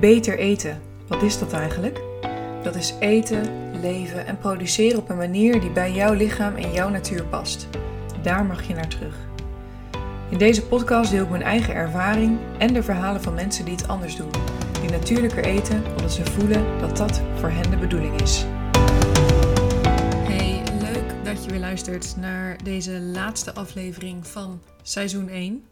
Beter eten, wat is dat eigenlijk? Dat is eten, leven en produceren op een manier die bij jouw lichaam en jouw natuur past. Daar mag je naar terug. In deze podcast deel ik mijn eigen ervaring en de verhalen van mensen die het anders doen. Die natuurlijker eten omdat ze voelen dat dat voor hen de bedoeling is. Hey, leuk dat je weer luistert naar deze laatste aflevering van seizoen 1.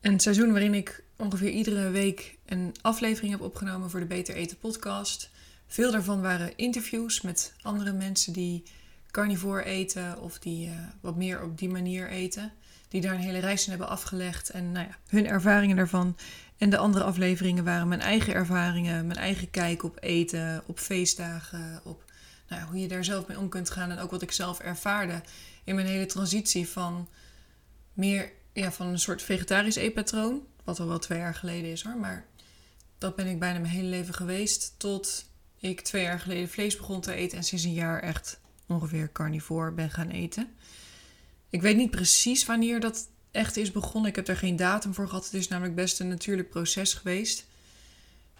Een seizoen waarin ik ongeveer iedere week een aflevering heb opgenomen voor de Beter Eten podcast. Veel daarvan waren interviews met andere mensen die carnivore eten of die uh, wat meer op die manier eten. Die daar een hele reis in hebben afgelegd en nou ja, hun ervaringen daarvan. En de andere afleveringen waren mijn eigen ervaringen, mijn eigen kijk op eten, op feestdagen, op nou ja, hoe je daar zelf mee om kunt gaan. En ook wat ik zelf ervaarde in mijn hele transitie van meer ja, van een soort vegetarisch eetpatroon wat al wel twee jaar geleden is hoor. Maar dat ben ik bijna mijn hele leven geweest. Tot ik twee jaar geleden vlees begon te eten. En sinds een jaar echt ongeveer carnivore ben gaan eten. Ik weet niet precies wanneer dat echt is begonnen. Ik heb daar geen datum voor gehad. Het is namelijk best een natuurlijk proces geweest.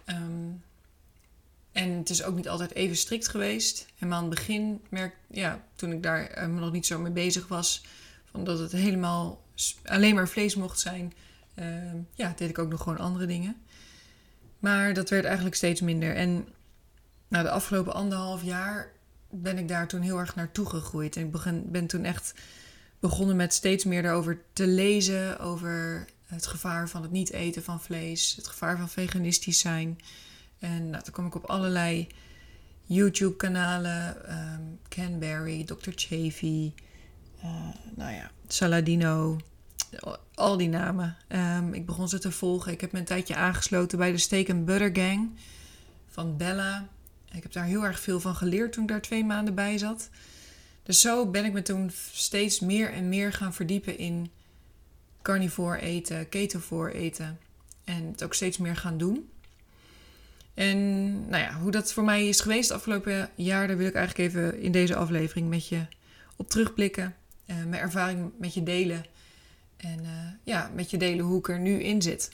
Ehm, en het is ook niet altijd even strikt geweest. En aan het begin merk, ja, toen ik daar uh, nog niet zo mee bezig was, van dat het helemaal alleen maar vlees mocht zijn, ja, deed ik ook nog gewoon andere dingen. Maar dat werd eigenlijk steeds minder. En nou, de afgelopen anderhalf jaar ben ik daar toen heel erg naartoe gegroeid. En ik begin, ben toen echt begonnen met steeds meer daarover te lezen. Over het gevaar van het niet eten van vlees. Het gevaar van veganistisch zijn. En nou, toen kwam ik op allerlei YouTube-kanalen. Um, Canberry, Dr. Chavy. Uh, nou ja, Saladino al die namen. Um, ik begon ze te volgen. Ik heb me een tijdje aangesloten bij de Steak and Butter Gang van Bella. Ik heb daar heel erg veel van geleerd toen ik daar twee maanden bij zat. Dus zo ben ik me toen steeds meer en meer gaan verdiepen in carnivore eten, ketovore eten. En het ook steeds meer gaan doen. En nou ja, hoe dat voor mij is geweest de afgelopen jaar, daar wil ik eigenlijk even in deze aflevering met je op terugblikken. Uh, mijn ervaring met je delen. En uh, ja, met je delen hoe ik er nu in zit.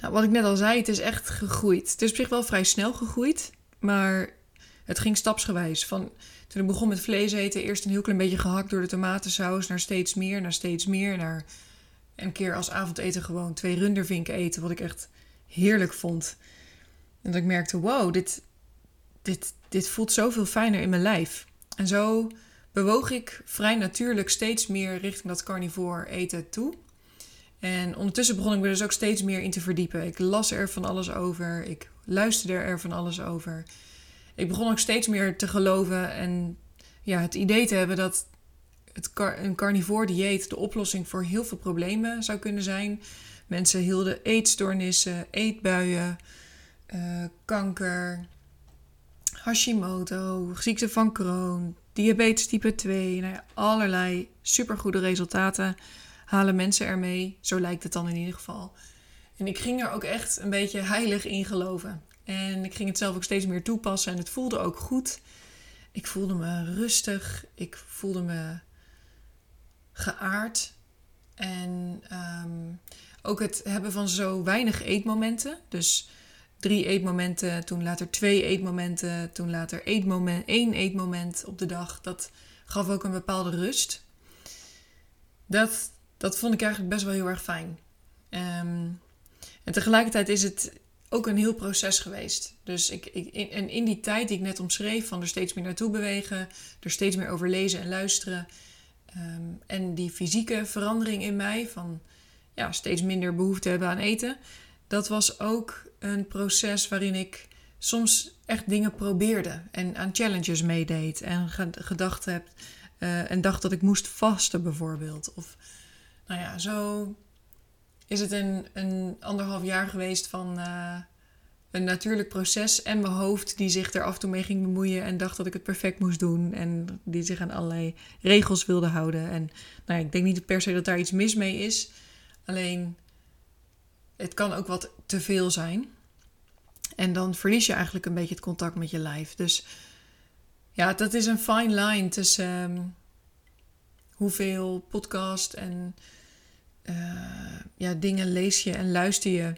Nou, wat ik net al zei, het is echt gegroeid. Het is op zich wel vrij snel gegroeid, maar het ging stapsgewijs. Van, toen ik begon met vlees eten, eerst een heel klein beetje gehakt door de tomatensaus, naar steeds meer, naar steeds meer, naar een keer als avondeten gewoon twee rundervinken eten, wat ik echt heerlijk vond. En dat ik merkte, wow, dit, dit, dit voelt zoveel fijner in mijn lijf. En zo bewoog ik vrij natuurlijk steeds meer richting dat carnivore eten toe. En ondertussen begon ik me dus ook steeds meer in te verdiepen. Ik las er van alles over. Ik luisterde er van alles over. Ik begon ook steeds meer te geloven en ja, het idee te hebben dat het een carnivore dieet de oplossing voor heel veel problemen zou kunnen zijn. Mensen hielden eetstoornissen, eetbuien, uh, kanker, Hashimoto, ziekte van Crohn, diabetes type 2. Nou ja, allerlei supergoede resultaten halen mensen ermee. Zo lijkt het dan in ieder geval. En ik ging er ook echt een beetje heilig in geloven. En ik ging het zelf ook steeds meer toepassen en het voelde ook goed. Ik voelde me rustig. Ik voelde me geaard. En um, ook het hebben van zo weinig eetmomenten. Dus drie eetmomenten, toen later twee eetmomenten, toen later eetmoment, één eetmoment op de dag. Dat gaf ook een bepaalde rust. Dat, dat vond ik eigenlijk best wel heel erg fijn. Um, en tegelijkertijd is het ook een heel proces geweest. Dus ik, ik, in, en in die tijd die ik net omschreef, van er steeds meer naartoe bewegen, er steeds meer over lezen en luisteren. Um, en die fysieke verandering in mij, van ja, steeds minder behoefte hebben aan eten, dat was ook een proces waarin ik soms echt dingen probeerde en aan challenges meedeed en gedacht heb uh, en dacht dat ik moest vasten bijvoorbeeld. Of nou ja, zo is het een, een anderhalf jaar geweest van uh, een natuurlijk proces en mijn hoofd die zich er af en toe mee ging bemoeien en dacht dat ik het perfect moest doen en die zich aan allerlei regels wilde houden. En nou ja, ik denk niet per se dat daar iets mis mee is, alleen het kan ook wat te veel zijn. En dan verlies je eigenlijk een beetje het contact met je lijf. Dus ja, dat is een fine line tussen um, hoeveel podcast en uh, ja, dingen lees je en luister je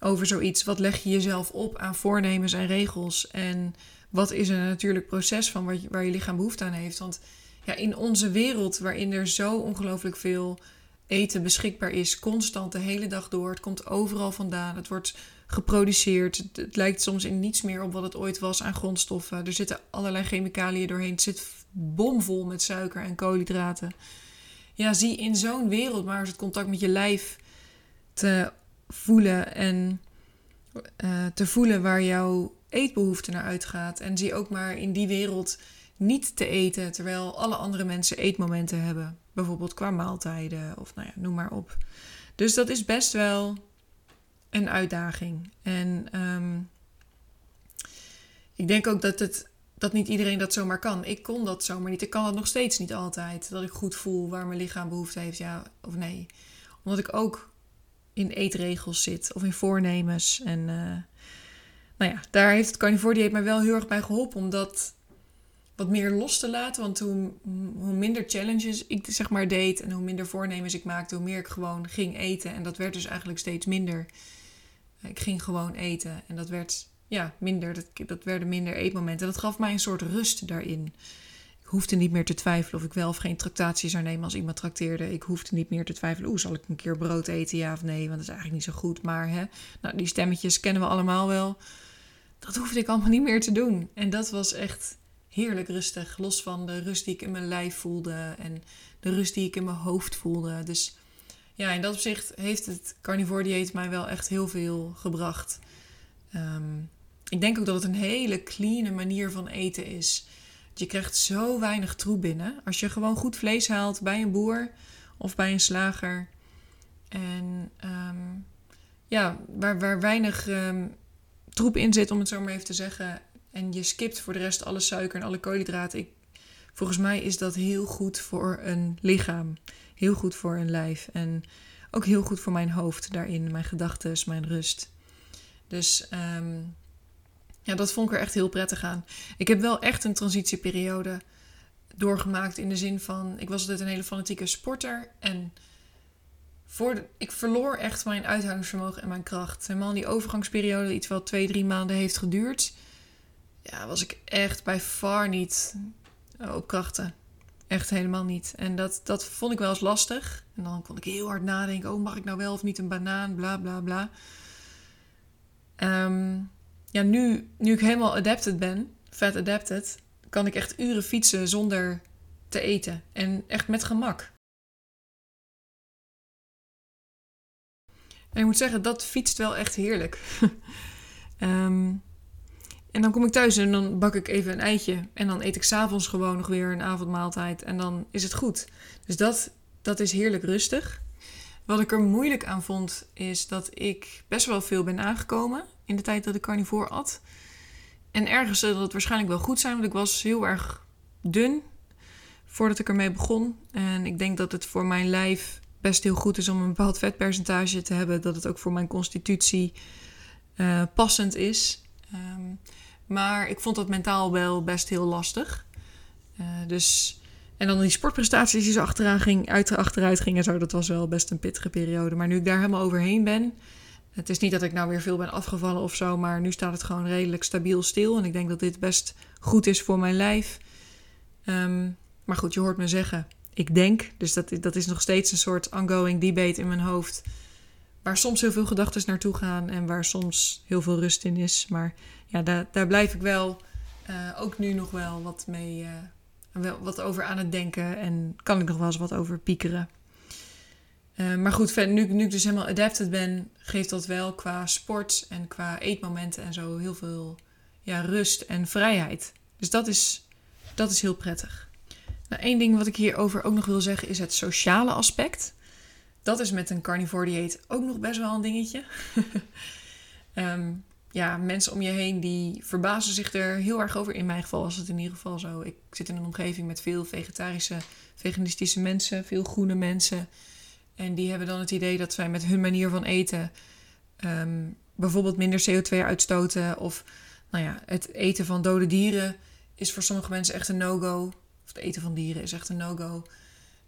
over zoiets. Wat leg je jezelf op aan voornemens en regels? En wat is een natuurlijk proces van waar je, waar je lichaam behoefte aan heeft? Want ja, in onze wereld, waarin er zo ongelooflijk veel eten beschikbaar is, constant de hele dag door. Het komt overal vandaan. Het wordt geproduceerd. Het, lijkt soms in niets meer op wat het ooit was aan grondstoffen. Er zitten allerlei chemicaliën doorheen. Het zit bomvol met suiker en koolhydraten. Ja, zie in zo'n wereld maar eens het contact met je lijf te voelen en uh, te voelen waar jouw eetbehoefte naar uitgaat. En zie ook maar in die wereld niet te eten terwijl alle andere mensen eetmomenten hebben. Bijvoorbeeld qua maaltijden of nou ja, noem maar op. Dus dat is best wel een uitdaging. En ehm, ik denk ook dat, het, dat niet iedereen dat zomaar kan. Ik kon dat zomaar niet. Ik kan het nog steeds niet altijd. Dat ik goed voel waar mijn lichaam behoefte heeft, ja of nee. Omdat ik ook in eetregels zit of in voornemens. En uh, nou ja, daar heeft het carnivore dieet mij wel heel erg bij geholpen. Omdat wat meer los te laten. Want hoe, hoe minder challenges ik zeg maar deed en hoe minder voornemens ik maakte, hoe meer ik gewoon ging eten. En dat werd dus eigenlijk steeds minder. Ik ging gewoon eten en dat werd ja, minder. Dat, dat werden minder eetmomenten. Dat gaf mij een soort rust daarin. Ik hoefde niet meer te twijfelen of ik wel of geen tractatie zou nemen als iemand trakteerde. Ik hoefde niet meer te twijfelen, oeh, zal ik een keer brood eten, ja of nee? Want dat is eigenlijk niet zo goed. Maar hè, nou, die stemmetjes kennen we allemaal wel. Dat hoefde ik allemaal niet meer te doen. En dat was echt heerlijk rustig. Los van de rust die ik in mijn lijf voelde en de rust die ik in mijn hoofd voelde. Dus ja, in dat opzicht heeft het carnivore dieet mij wel echt heel veel gebracht. Ehm, ik denk ook dat het een hele clean manier van eten is. Je krijgt zo weinig troep binnen. Als je gewoon goed vlees haalt bij een boer of bij een slager. En ehm, ja, waar, waar weinig um, troep in zit, om het zo maar even te zeggen. En je skipt voor de rest alle suiker en alle koolhydraten. Ik, volgens mij is dat heel goed voor een lichaam. Heel goed voor een lijf. En ook heel goed voor mijn hoofd daarin. Mijn gedachten, mijn rust. Dus ehm, ja, dat vond ik er echt heel prettig aan. Ik heb wel echt een transitieperiode doorgemaakt in de zin van... Ik was altijd een hele fanatieke sporter en... Voor ik verloor echt mijn uithoudingsvermogen en mijn kracht. Helemaal die overgangsperiode, iets wat twee, drie maanden heeft geduurd ja, was ik echt bij far niet op krachten. Echt helemaal niet. En dat, dat vond ik wel eens lastig. En dan kon ik heel hard nadenken: oh, mag ik nou wel of niet een banaan? Bla bla bla. Ehm, ja, nu, nu ik helemaal adapted ben, vet adapted, kan ik echt uren fietsen zonder te eten. En echt met gemak. En ik moet zeggen, dat fietst wel echt heerlijk. um, En dan kom ik thuis en dan bak ik even een eitje. En dan eet ik s'avonds gewoon nog weer een avondmaaltijd. En dan is het goed. Dus dat, dat is heerlijk rustig. Wat ik er moeilijk aan vond, is dat ik best wel veel ben aangekomen in de tijd dat ik carnivore at. En ergens zal het waarschijnlijk wel goed zijn, want ik was heel erg dun voordat ik ermee begon. En ik denk dat het voor mijn lijf best heel goed is om een bepaald vetpercentage te hebben. Dat het ook voor mijn constitutie uh, passend is. Um, maar ik vond dat mentaal wel best heel lastig. Uh, dus, en dan die sportprestaties die zo achteraan ging, uit, achteruit gingen. Zo, dat was wel best een pittige periode. Maar nu ik daar helemaal overheen ben. Het is niet dat ik nou weer veel ben afgevallen of zo. Maar nu staat het gewoon redelijk stabiel stil. En ik denk dat dit best goed is voor mijn lijf. Um, maar goed, je hoort me zeggen. Ik denk. Dus dat, dat is nog steeds een soort ongoing debate in mijn hoofd. Waar soms heel veel gedachten naartoe gaan. En waar soms heel veel rust in is. Maar ja, daar, daar blijf ik wel uh, ook nu nog wel wat mee, uh, wat over aan het denken. En kan ik nog wel eens wat over piekeren. Uh, maar goed, nu, nu ik dus helemaal adapted ben, geeft dat wel qua sport en qua eetmomenten en zo heel veel ja, rust en vrijheid. Dus dat is, dat is heel prettig. Nou, ding wat ik hierover ook nog wil zeggen is het sociale aspect. Dat is met een carnivore dieet ook nog best wel een dingetje. um, ja, mensen om je heen die verbazen zich er heel erg over. In mijn geval was het in ieder geval zo. Ik zit in een omgeving met veel vegetarische, veganistische mensen, veel groene mensen. En die hebben dan het idee dat zij met hun manier van eten ehm, bijvoorbeeld minder CO2 uitstoten. Of nou ja, het eten van dode dieren is voor sommige mensen echt een no-go. Of het eten van dieren is echt een no-go.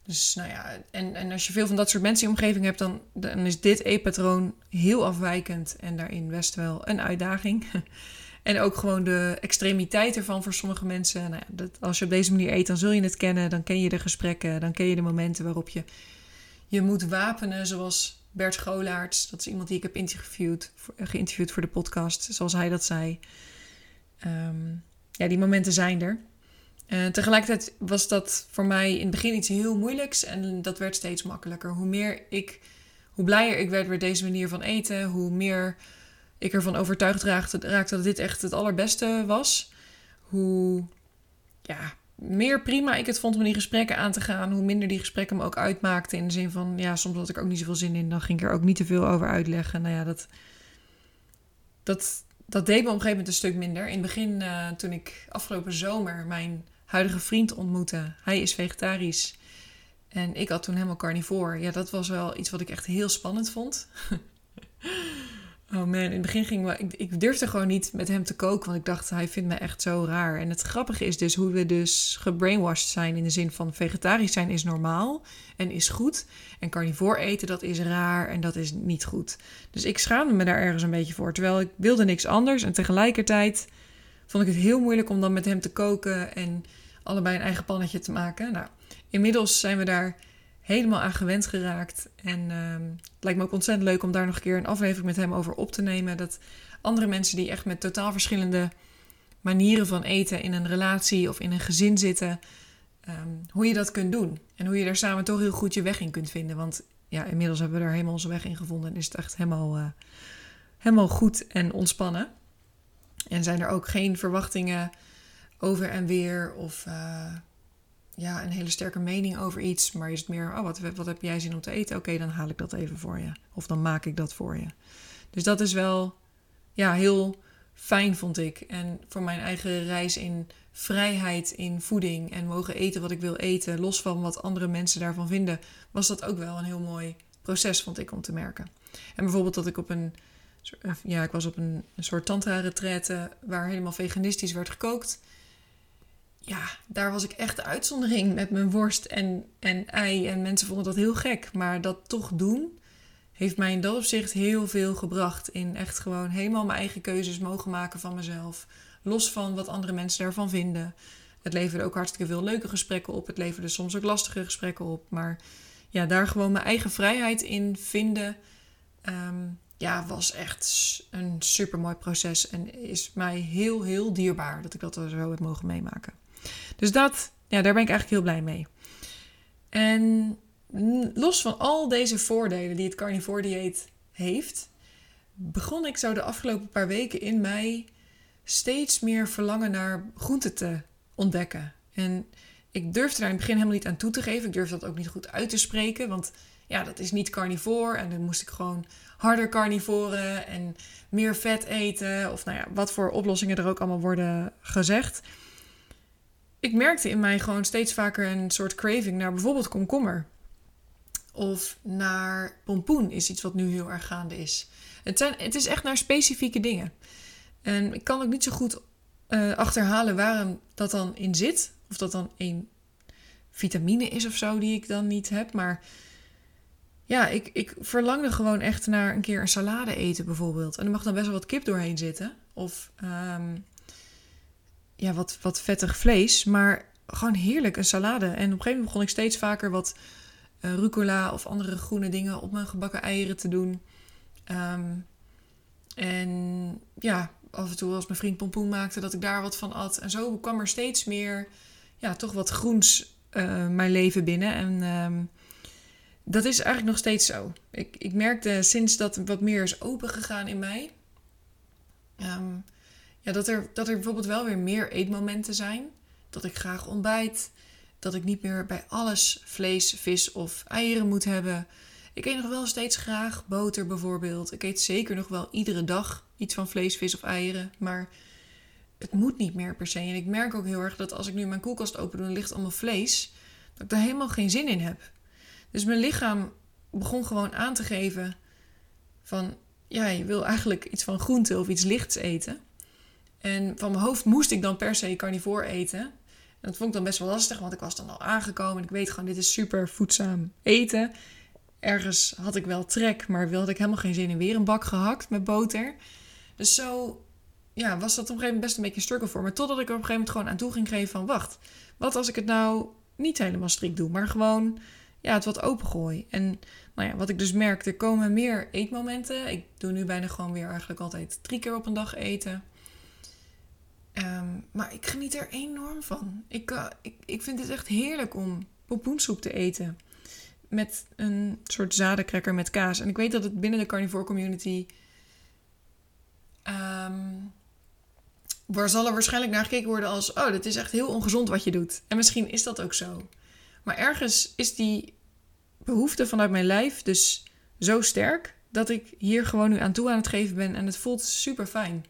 Dus nou ja, en, en als je veel van dat soort mensen in je omgeving hebt, dan, dan is dit eetpatroon heel afwijkend en daarin best wel een uitdaging. en ook gewoon de extremiteit ervan voor sommige mensen. Nou ja, dat, als je op deze manier eet, dan zul je het kennen. Dan ken je de gesprekken, dan ken je de momenten waarop je je moet wapenen, zoals Bert Golaerts. Dat is iemand die ik heb interviewd, geïnterviewd voor de podcast, zoals hij dat zei. Ehm, ja, die momenten zijn er. Uh, tegelijkertijd was dat voor mij in het begin iets heel moeilijks en dat werd steeds makkelijker. Hoe meer ik, hoe blijer ik werd met deze manier van eten, hoe meer ik ervan overtuigd raakte, raakte dat dit echt het allerbeste was. Hoe ja, meer prima ik het vond om die gesprekken aan te gaan, hoe minder die gesprekken me ook uitmaakten. In de zin van, ja, soms had ik ook niet zoveel zin in, dan ging ik er ook niet te veel over uitleggen. Nou ja, dat, dat, dat deed me op een gegeven moment een stuk minder. In het begin, uh, toen ik afgelopen zomer mijn huidige vriend ontmoette. Hij is vegetarisch. En ik had toen helemaal carnivore. Ja, dat was wel iets wat ik echt heel spannend vond. oh man, in het begin ging we, ik, ik durfde gewoon niet met hem te koken, want ik dacht, hij vindt me echt zo raar. En het grappige is dus hoe we dus gebrainwashed zijn in de zin van vegetarisch zijn is normaal en is goed. En carnivore eten, dat is raar en dat is niet goed. Dus ik schaamde me daar ergens een beetje voor. Terwijl ik wilde niks anders en tegelijkertijd vond ik het heel moeilijk om dan met hem te koken en allebei een eigen pannetje te maken. Nou, inmiddels zijn we daar helemaal aan gewend geraakt. En ehm, het lijkt me ook ontzettend leuk om daar nog een keer een aflevering met hem over op te nemen. Dat andere mensen die echt met totaal verschillende manieren van eten in een relatie of in een gezin zitten, ehm, hoe je dat kunt doen. En hoe je daar samen toch heel goed je weg in kunt vinden. Want ja, inmiddels hebben we daar helemaal onze weg in gevonden en is het echt helemaal, uh, helemaal goed en ontspannen. En zijn er ook geen verwachtingen over en weer of uh, ja, een hele sterke mening over iets. Maar is het meer, oh, wat, wat heb jij zin om te eten? Oké, dan haal ik dat even voor je. Of dan maak ik dat voor je. Dus dat is wel ja, heel fijn, vond ik. En voor mijn eigen reis in vrijheid in voeding en mogen eten wat ik wil eten, los van wat andere mensen daarvan vinden, was dat ook wel een heel mooi proces, vond ik, om te merken. En bijvoorbeeld dat ik op een eh, ja, ik was op een, een soort tantra-retraite waar helemaal veganistisch werd gekookt. Ja, daar was ik echt de uitzondering met mijn worst en, en ei. En mensen vonden dat heel gek. Maar dat toch doen, heeft mij in dat opzicht heel veel gebracht. In echt gewoon helemaal mijn eigen keuzes mogen maken van mezelf. Los van wat andere mensen daarvan vinden. Het leverde ook hartstikke veel leuke gesprekken op. Het leverde soms ook lastige gesprekken op. Maar ja, daar gewoon mijn eigen vrijheid in vinden. Ehm, ja, was echt een super mooi proces. En is mij heel, heel dierbaar dat ik dat zo heb mogen meemaken. Dus dat, ja, daar ben ik eigenlijk heel blij mee. En los van al deze voordelen die het carnivore dieet heeft, begon ik zo de afgelopen paar weken in mij steeds meer verlangen naar groenten te ontdekken. En ik durfde daar in het begin helemaal niet aan toe te geven. Ik durfde dat ook niet goed uit te spreken, want ja, dat is niet carnivore. En dan moest ik gewoon harder carnivoren en meer vet eten. Of nou ja, wat voor oplossingen er ook allemaal worden gezegd. Ik merkte in mij gewoon steeds vaker een soort craving naar bijvoorbeeld komkommer. Of naar pompoen is iets wat nu heel erg gaande is. Het, zijn, het is echt naar specifieke dingen. En ik kan ook niet zo goed uh, achterhalen waarom dat dan in zit. Of dat dan een vitamine is of zo die ik dan niet heb. Maar ja, ik, ik verlangde gewoon echt naar een keer een salade eten bijvoorbeeld. En er mag dan best wel wat kip doorheen zitten. Of um, ja, wat, wat vettig vlees. Maar gewoon heerlijk, een salade. En op een gegeven moment begon ik steeds vaker wat uh, rucola of andere groene dingen op mijn gebakken eieren te doen. Um, en ja, af en toe als mijn vriend pompoen maakte, dat ik daar wat van at. En zo kwam er steeds meer, ja, toch wat groens uh, mijn leven binnen. En um, dat is eigenlijk nog steeds zo. Ik, ik merkte sinds dat wat meer is opengegaan in mij. Um, ja, dat, er, dat er bijvoorbeeld wel weer meer eetmomenten zijn. Dat ik graag ontbijt. Dat ik niet meer bij alles vlees, vis of eieren moet hebben. Ik eet nog wel steeds graag boter bijvoorbeeld. Ik eet zeker nog wel iedere dag iets van vlees, vis of eieren. Maar het moet niet meer per se. En ik merk ook heel erg dat als ik nu mijn koelkast open doe en ligt allemaal vlees, dat ik daar helemaal geen zin in heb. Dus mijn lichaam begon gewoon aan te geven van ja, je wil eigenlijk iets van groente of iets lichts eten. En van mijn hoofd moest ik dan per se carnivore eten. dat vond ik dan best wel lastig, want ik was dan al aangekomen. En ik weet gewoon, dit is super voedzaam eten. Ergens had ik wel trek, maar wilde ik helemaal geen zin in weer een bak gehakt met boter. Dus zo ja, was dat op een gegeven moment best een beetje een struggle voor me. Totdat ik er op een gegeven moment gewoon aan toe ging geven van... wacht, wat als ik het nou niet helemaal strikt doe, maar gewoon ja, het wat opengooi. En nou ja, wat ik dus merk, er komen meer eetmomenten. Ik doe nu bijna gewoon weer eigenlijk altijd drie keer op een dag eten. Ehm, maar ik geniet er enorm van. Ik, uh, ik, ik vind het echt heerlijk om pompoensoep te eten. Met een soort zadencracker met kaas. En ik weet dat het binnen de carnivore community... Um, waar zal er waarschijnlijk naar gekeken worden als... oh, dit is echt heel ongezond wat je doet. En misschien is dat ook zo. Maar ergens is die behoefte vanuit mijn lijf dus zo sterk... dat ik hier gewoon nu aan toe aan het geven ben. En het voelt super fijn.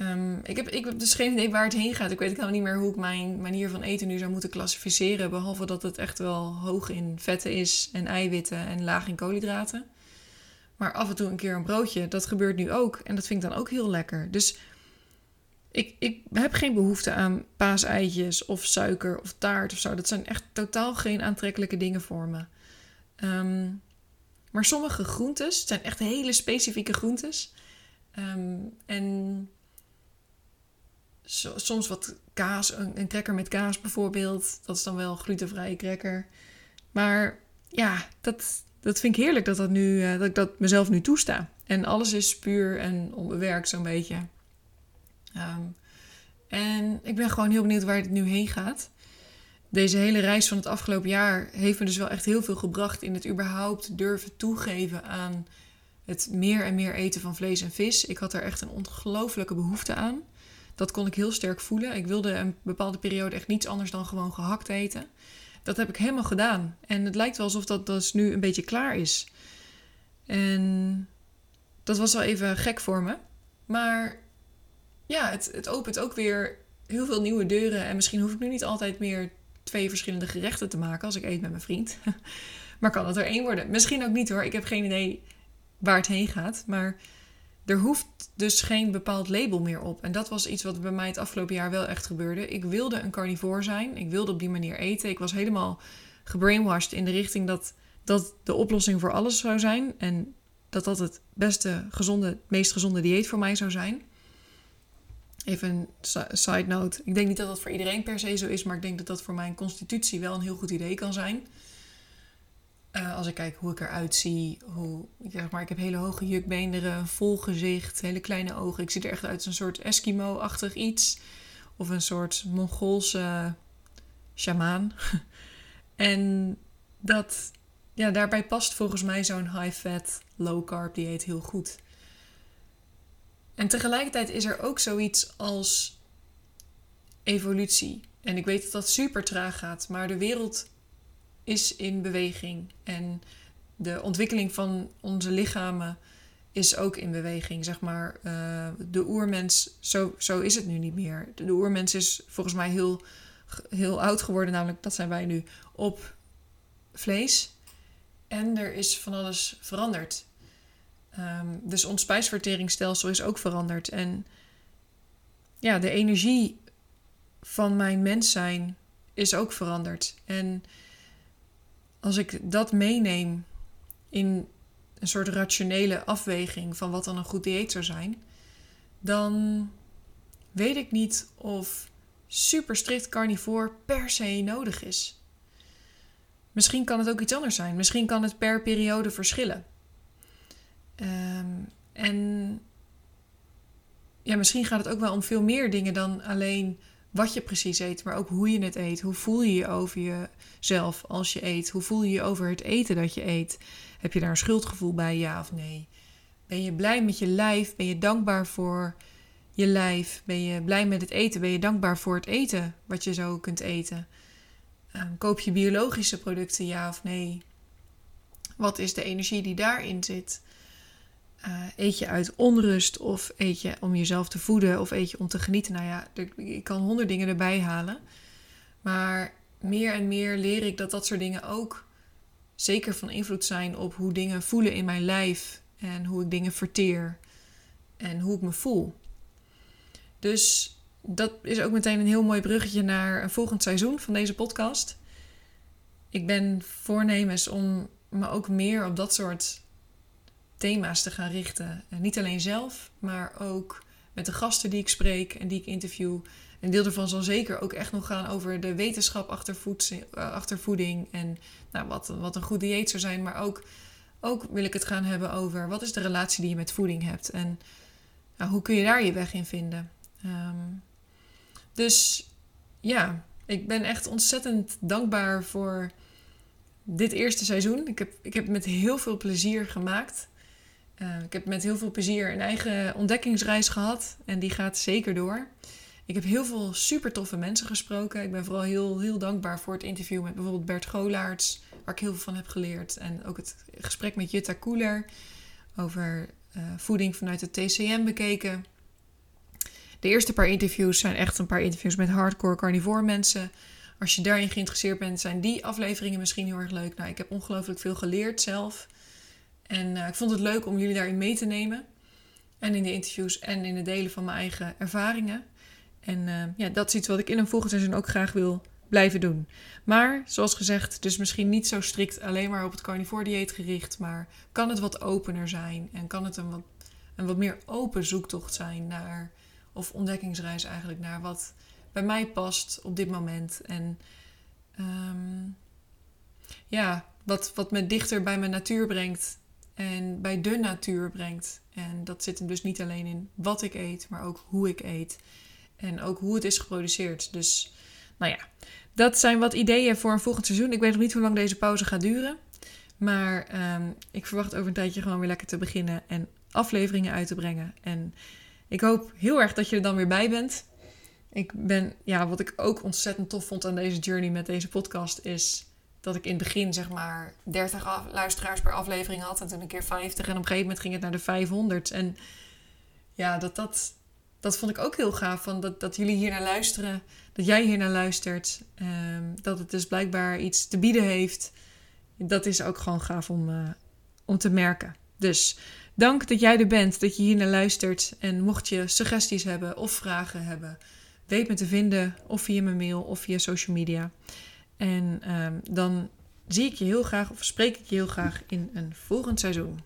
Um, ik, heb, ik dus geen idee waar het heen gaat. Ik weet helemaal niet meer hoe ik mijn manier van eten nu zou moeten klassificeren. Behalve dat het echt wel hoog in vetten is en eiwitten en laag in koolhydraten. Maar af en toe een keer een broodje, dat gebeurt nu ook. En dat vind ik dan ook heel lekker. Dus ik, ik heb geen behoefte aan paaseitjes of suiker of taart of zo. Dat zijn echt totaal geen aantrekkelijke dingen voor me. Um, maar sommige groentes, zijn echt hele specifieke groentes. Um, en soms wat kaas, een, een cracker met kaas bijvoorbeeld. Dat is dan wel glutenvrije cracker. Maar ja, dat, dat vind ik heerlijk dat, dat, nu, uh, dat ik dat mezelf nu toesta. En alles is puur en onbewerkt zo'n beetje. Um, en ik ben gewoon heel benieuwd waar het nu heen gaat. Deze hele reis van het afgelopen jaar heeft me dus wel echt heel veel gebracht in het überhaupt durven toegeven aan het meer en meer eten van vlees en vis. Ik had er echt een ongelooflijke behoefte aan. Dat kon ik heel sterk voelen. Ik wilde een bepaalde periode echt niets anders dan gewoon gehakt eten. Dat heb ik helemaal gedaan. En het lijkt wel alsof dat dus nu een beetje klaar is. En dat was wel even gek voor me. Maar ja, het, het opent ook weer heel veel nieuwe deuren. En misschien hoef ik nu niet altijd meer twee verschillende gerechten te maken als ik eet met mijn vriend. maar kan het er één worden? Misschien ook niet hoor. Ik heb geen idee waar het heen gaat. Maar er hoeft dus geen bepaald label meer op. En dat was iets wat bij mij het afgelopen jaar wel echt gebeurde. Ik wilde een carnivore zijn. Ik wilde op die manier eten. Ik was helemaal gebrainwashed in de richting dat dat de oplossing voor alles zou zijn. En dat dat het beste, gezonde, meest gezonde dieet voor mij zou zijn. Even een side note. Ik denk niet dat dat voor iedereen per se zo is, maar ik denk dat dat voor mijn constitutie wel een heel goed idee kan zijn. Uh, als ik kijk hoe ik eruit zie, hoe, zeg maar, ik heb hele hoge jukbeenderen, vol gezicht, hele kleine ogen. Ik zie er echt uit als een soort Eskimo-achtig iets. Of een soort Mongoolse shamaan. en dat, ja, daarbij past volgens mij zo'n high-fat, low-carb dieet heel goed. En tegelijkertijd is er ook zoiets als evolutie. En ik weet dat dat super traag gaat, maar de wereld is in beweging. En de ontwikkeling van onze lichamen is ook in beweging. Zeg maar, uh, de oermens, zo, zo is het nu niet meer. De, de oermens is volgens mij heel, heel oud geworden, namelijk dat zijn wij nu op vlees. En er is van alles veranderd. Um, dus ons spijsverteringsstelsel is ook veranderd. En ja, de energie van mijn mens zijn is ook veranderd. En als ik dat meeneem in een soort rationele afweging van wat dan een goed dieet zou zijn, dan weet ik niet of super strikt carnivore per se nodig is. Misschien kan het ook iets anders zijn. Misschien kan het per periode verschillen. Um, en ja, misschien gaat het ook wel om veel meer dingen dan alleen wat je precies eet, maar ook hoe je het eet. Hoe voel je je over jezelf als je eet? Hoe voel je je over het eten dat je eet? Heb je daar een schuldgevoel bij, ja of nee? Ben je blij met je lijf? Ben je dankbaar voor je lijf? Ben je blij met het eten? Ben je dankbaar voor het eten wat je zo kunt eten? Um, koop je biologische producten, ja of nee? Wat is de energie die daarin zit? Uh, eet je uit onrust of eet je om jezelf te voeden of eet je om te genieten? Nou ja, ik kan honderd dingen erbij halen. Maar meer en meer leer ik dat dat soort dingen ook zeker van invloed zijn op hoe dingen voelen in mijn lijf en hoe ik dingen verteer en hoe ik me voel. Dus dat is ook meteen een heel mooi bruggetje naar een volgend seizoen van deze podcast. Ik ben voornemens om me ook meer op dat soort thema's te gaan richten. En niet alleen zelf, maar ook met de gasten die ik spreek en die ik interview. Een deel daarvan zal zeker ook echt nog gaan over de wetenschap achter, eh, achter voeding. En nou, wat, wat een goed dieet zou zijn. Maar ook, ook wil ik het gaan hebben over wat is de relatie die je met voeding hebt. En nou, hoe kun je daar je weg in vinden. Ehm, dus ja, ik ben echt ontzettend dankbaar voor dit eerste seizoen. Ik heb, ik heb het met heel veel plezier gemaakt. Uh, ik heb met heel veel plezier een eigen ontdekkingsreis gehad. En die gaat zeker door. Ik heb heel veel super toffe mensen gesproken. Ik ben vooral heel, heel dankbaar voor het interview met bijvoorbeeld Bert Golaerts, waar ik heel veel van heb geleerd. En ook het gesprek met Jutta Koeler over uh, voeding vanuit het TCM bekeken. De eerste paar interviews zijn echt een paar interviews met hardcore carnivore mensen. Als je daarin geïnteresseerd bent, zijn die afleveringen misschien heel erg leuk. Nou, ik heb ongelooflijk veel geleerd zelf. En uh, ik vond het leuk om jullie daarin mee te nemen. En in de interviews en in het delen van mijn eigen ervaringen. En uh, ja, dat is iets wat ik in een volgend seizoen ook graag wil blijven doen. Maar zoals gezegd, dus misschien niet zo strikt alleen maar op het carnivore dieet gericht. Maar kan het wat opener zijn en kan het een wat, een wat meer open zoektocht zijn naar, of ontdekkingsreis eigenlijk, naar wat bij mij past op dit moment. En um, ja, wat, wat me dichter bij mijn natuur brengt en bij de natuur brengt. En dat zit hem dus niet alleen in wat ik eet, maar ook hoe ik eet. En ook hoe het is geproduceerd. Dus nou ja, dat zijn wat ideeën voor een volgend seizoen. Ik weet nog niet hoe lang deze pauze gaat duren. Maar um, ik verwacht over een tijdje gewoon weer lekker te beginnen en afleveringen uit te brengen. En ik hoop heel erg dat je er dan weer bij bent. Ik ben, ja, wat ik ook ontzettend tof vond aan deze journey met deze podcast is dat ik in het begin zeg maar 30 luisteraars per aflevering had en toen een keer 50 en op een gegeven moment ging het naar de 500. En ja, dat, dat, dat vond ik ook heel gaaf van dat, dat jullie hier naar luisteren, dat jij hier naar luistert, ehm, dat het dus blijkbaar iets te bieden heeft. Dat is ook gewoon gaaf om, uh, om te merken. Dus dank dat jij er bent, dat je hier naar luistert. En mocht je suggesties hebben of vragen hebben, weet me te vinden of via mijn mail of via social media. En um, dan zie ik je heel graag of spreek ik je heel graag in een volgend seizoen.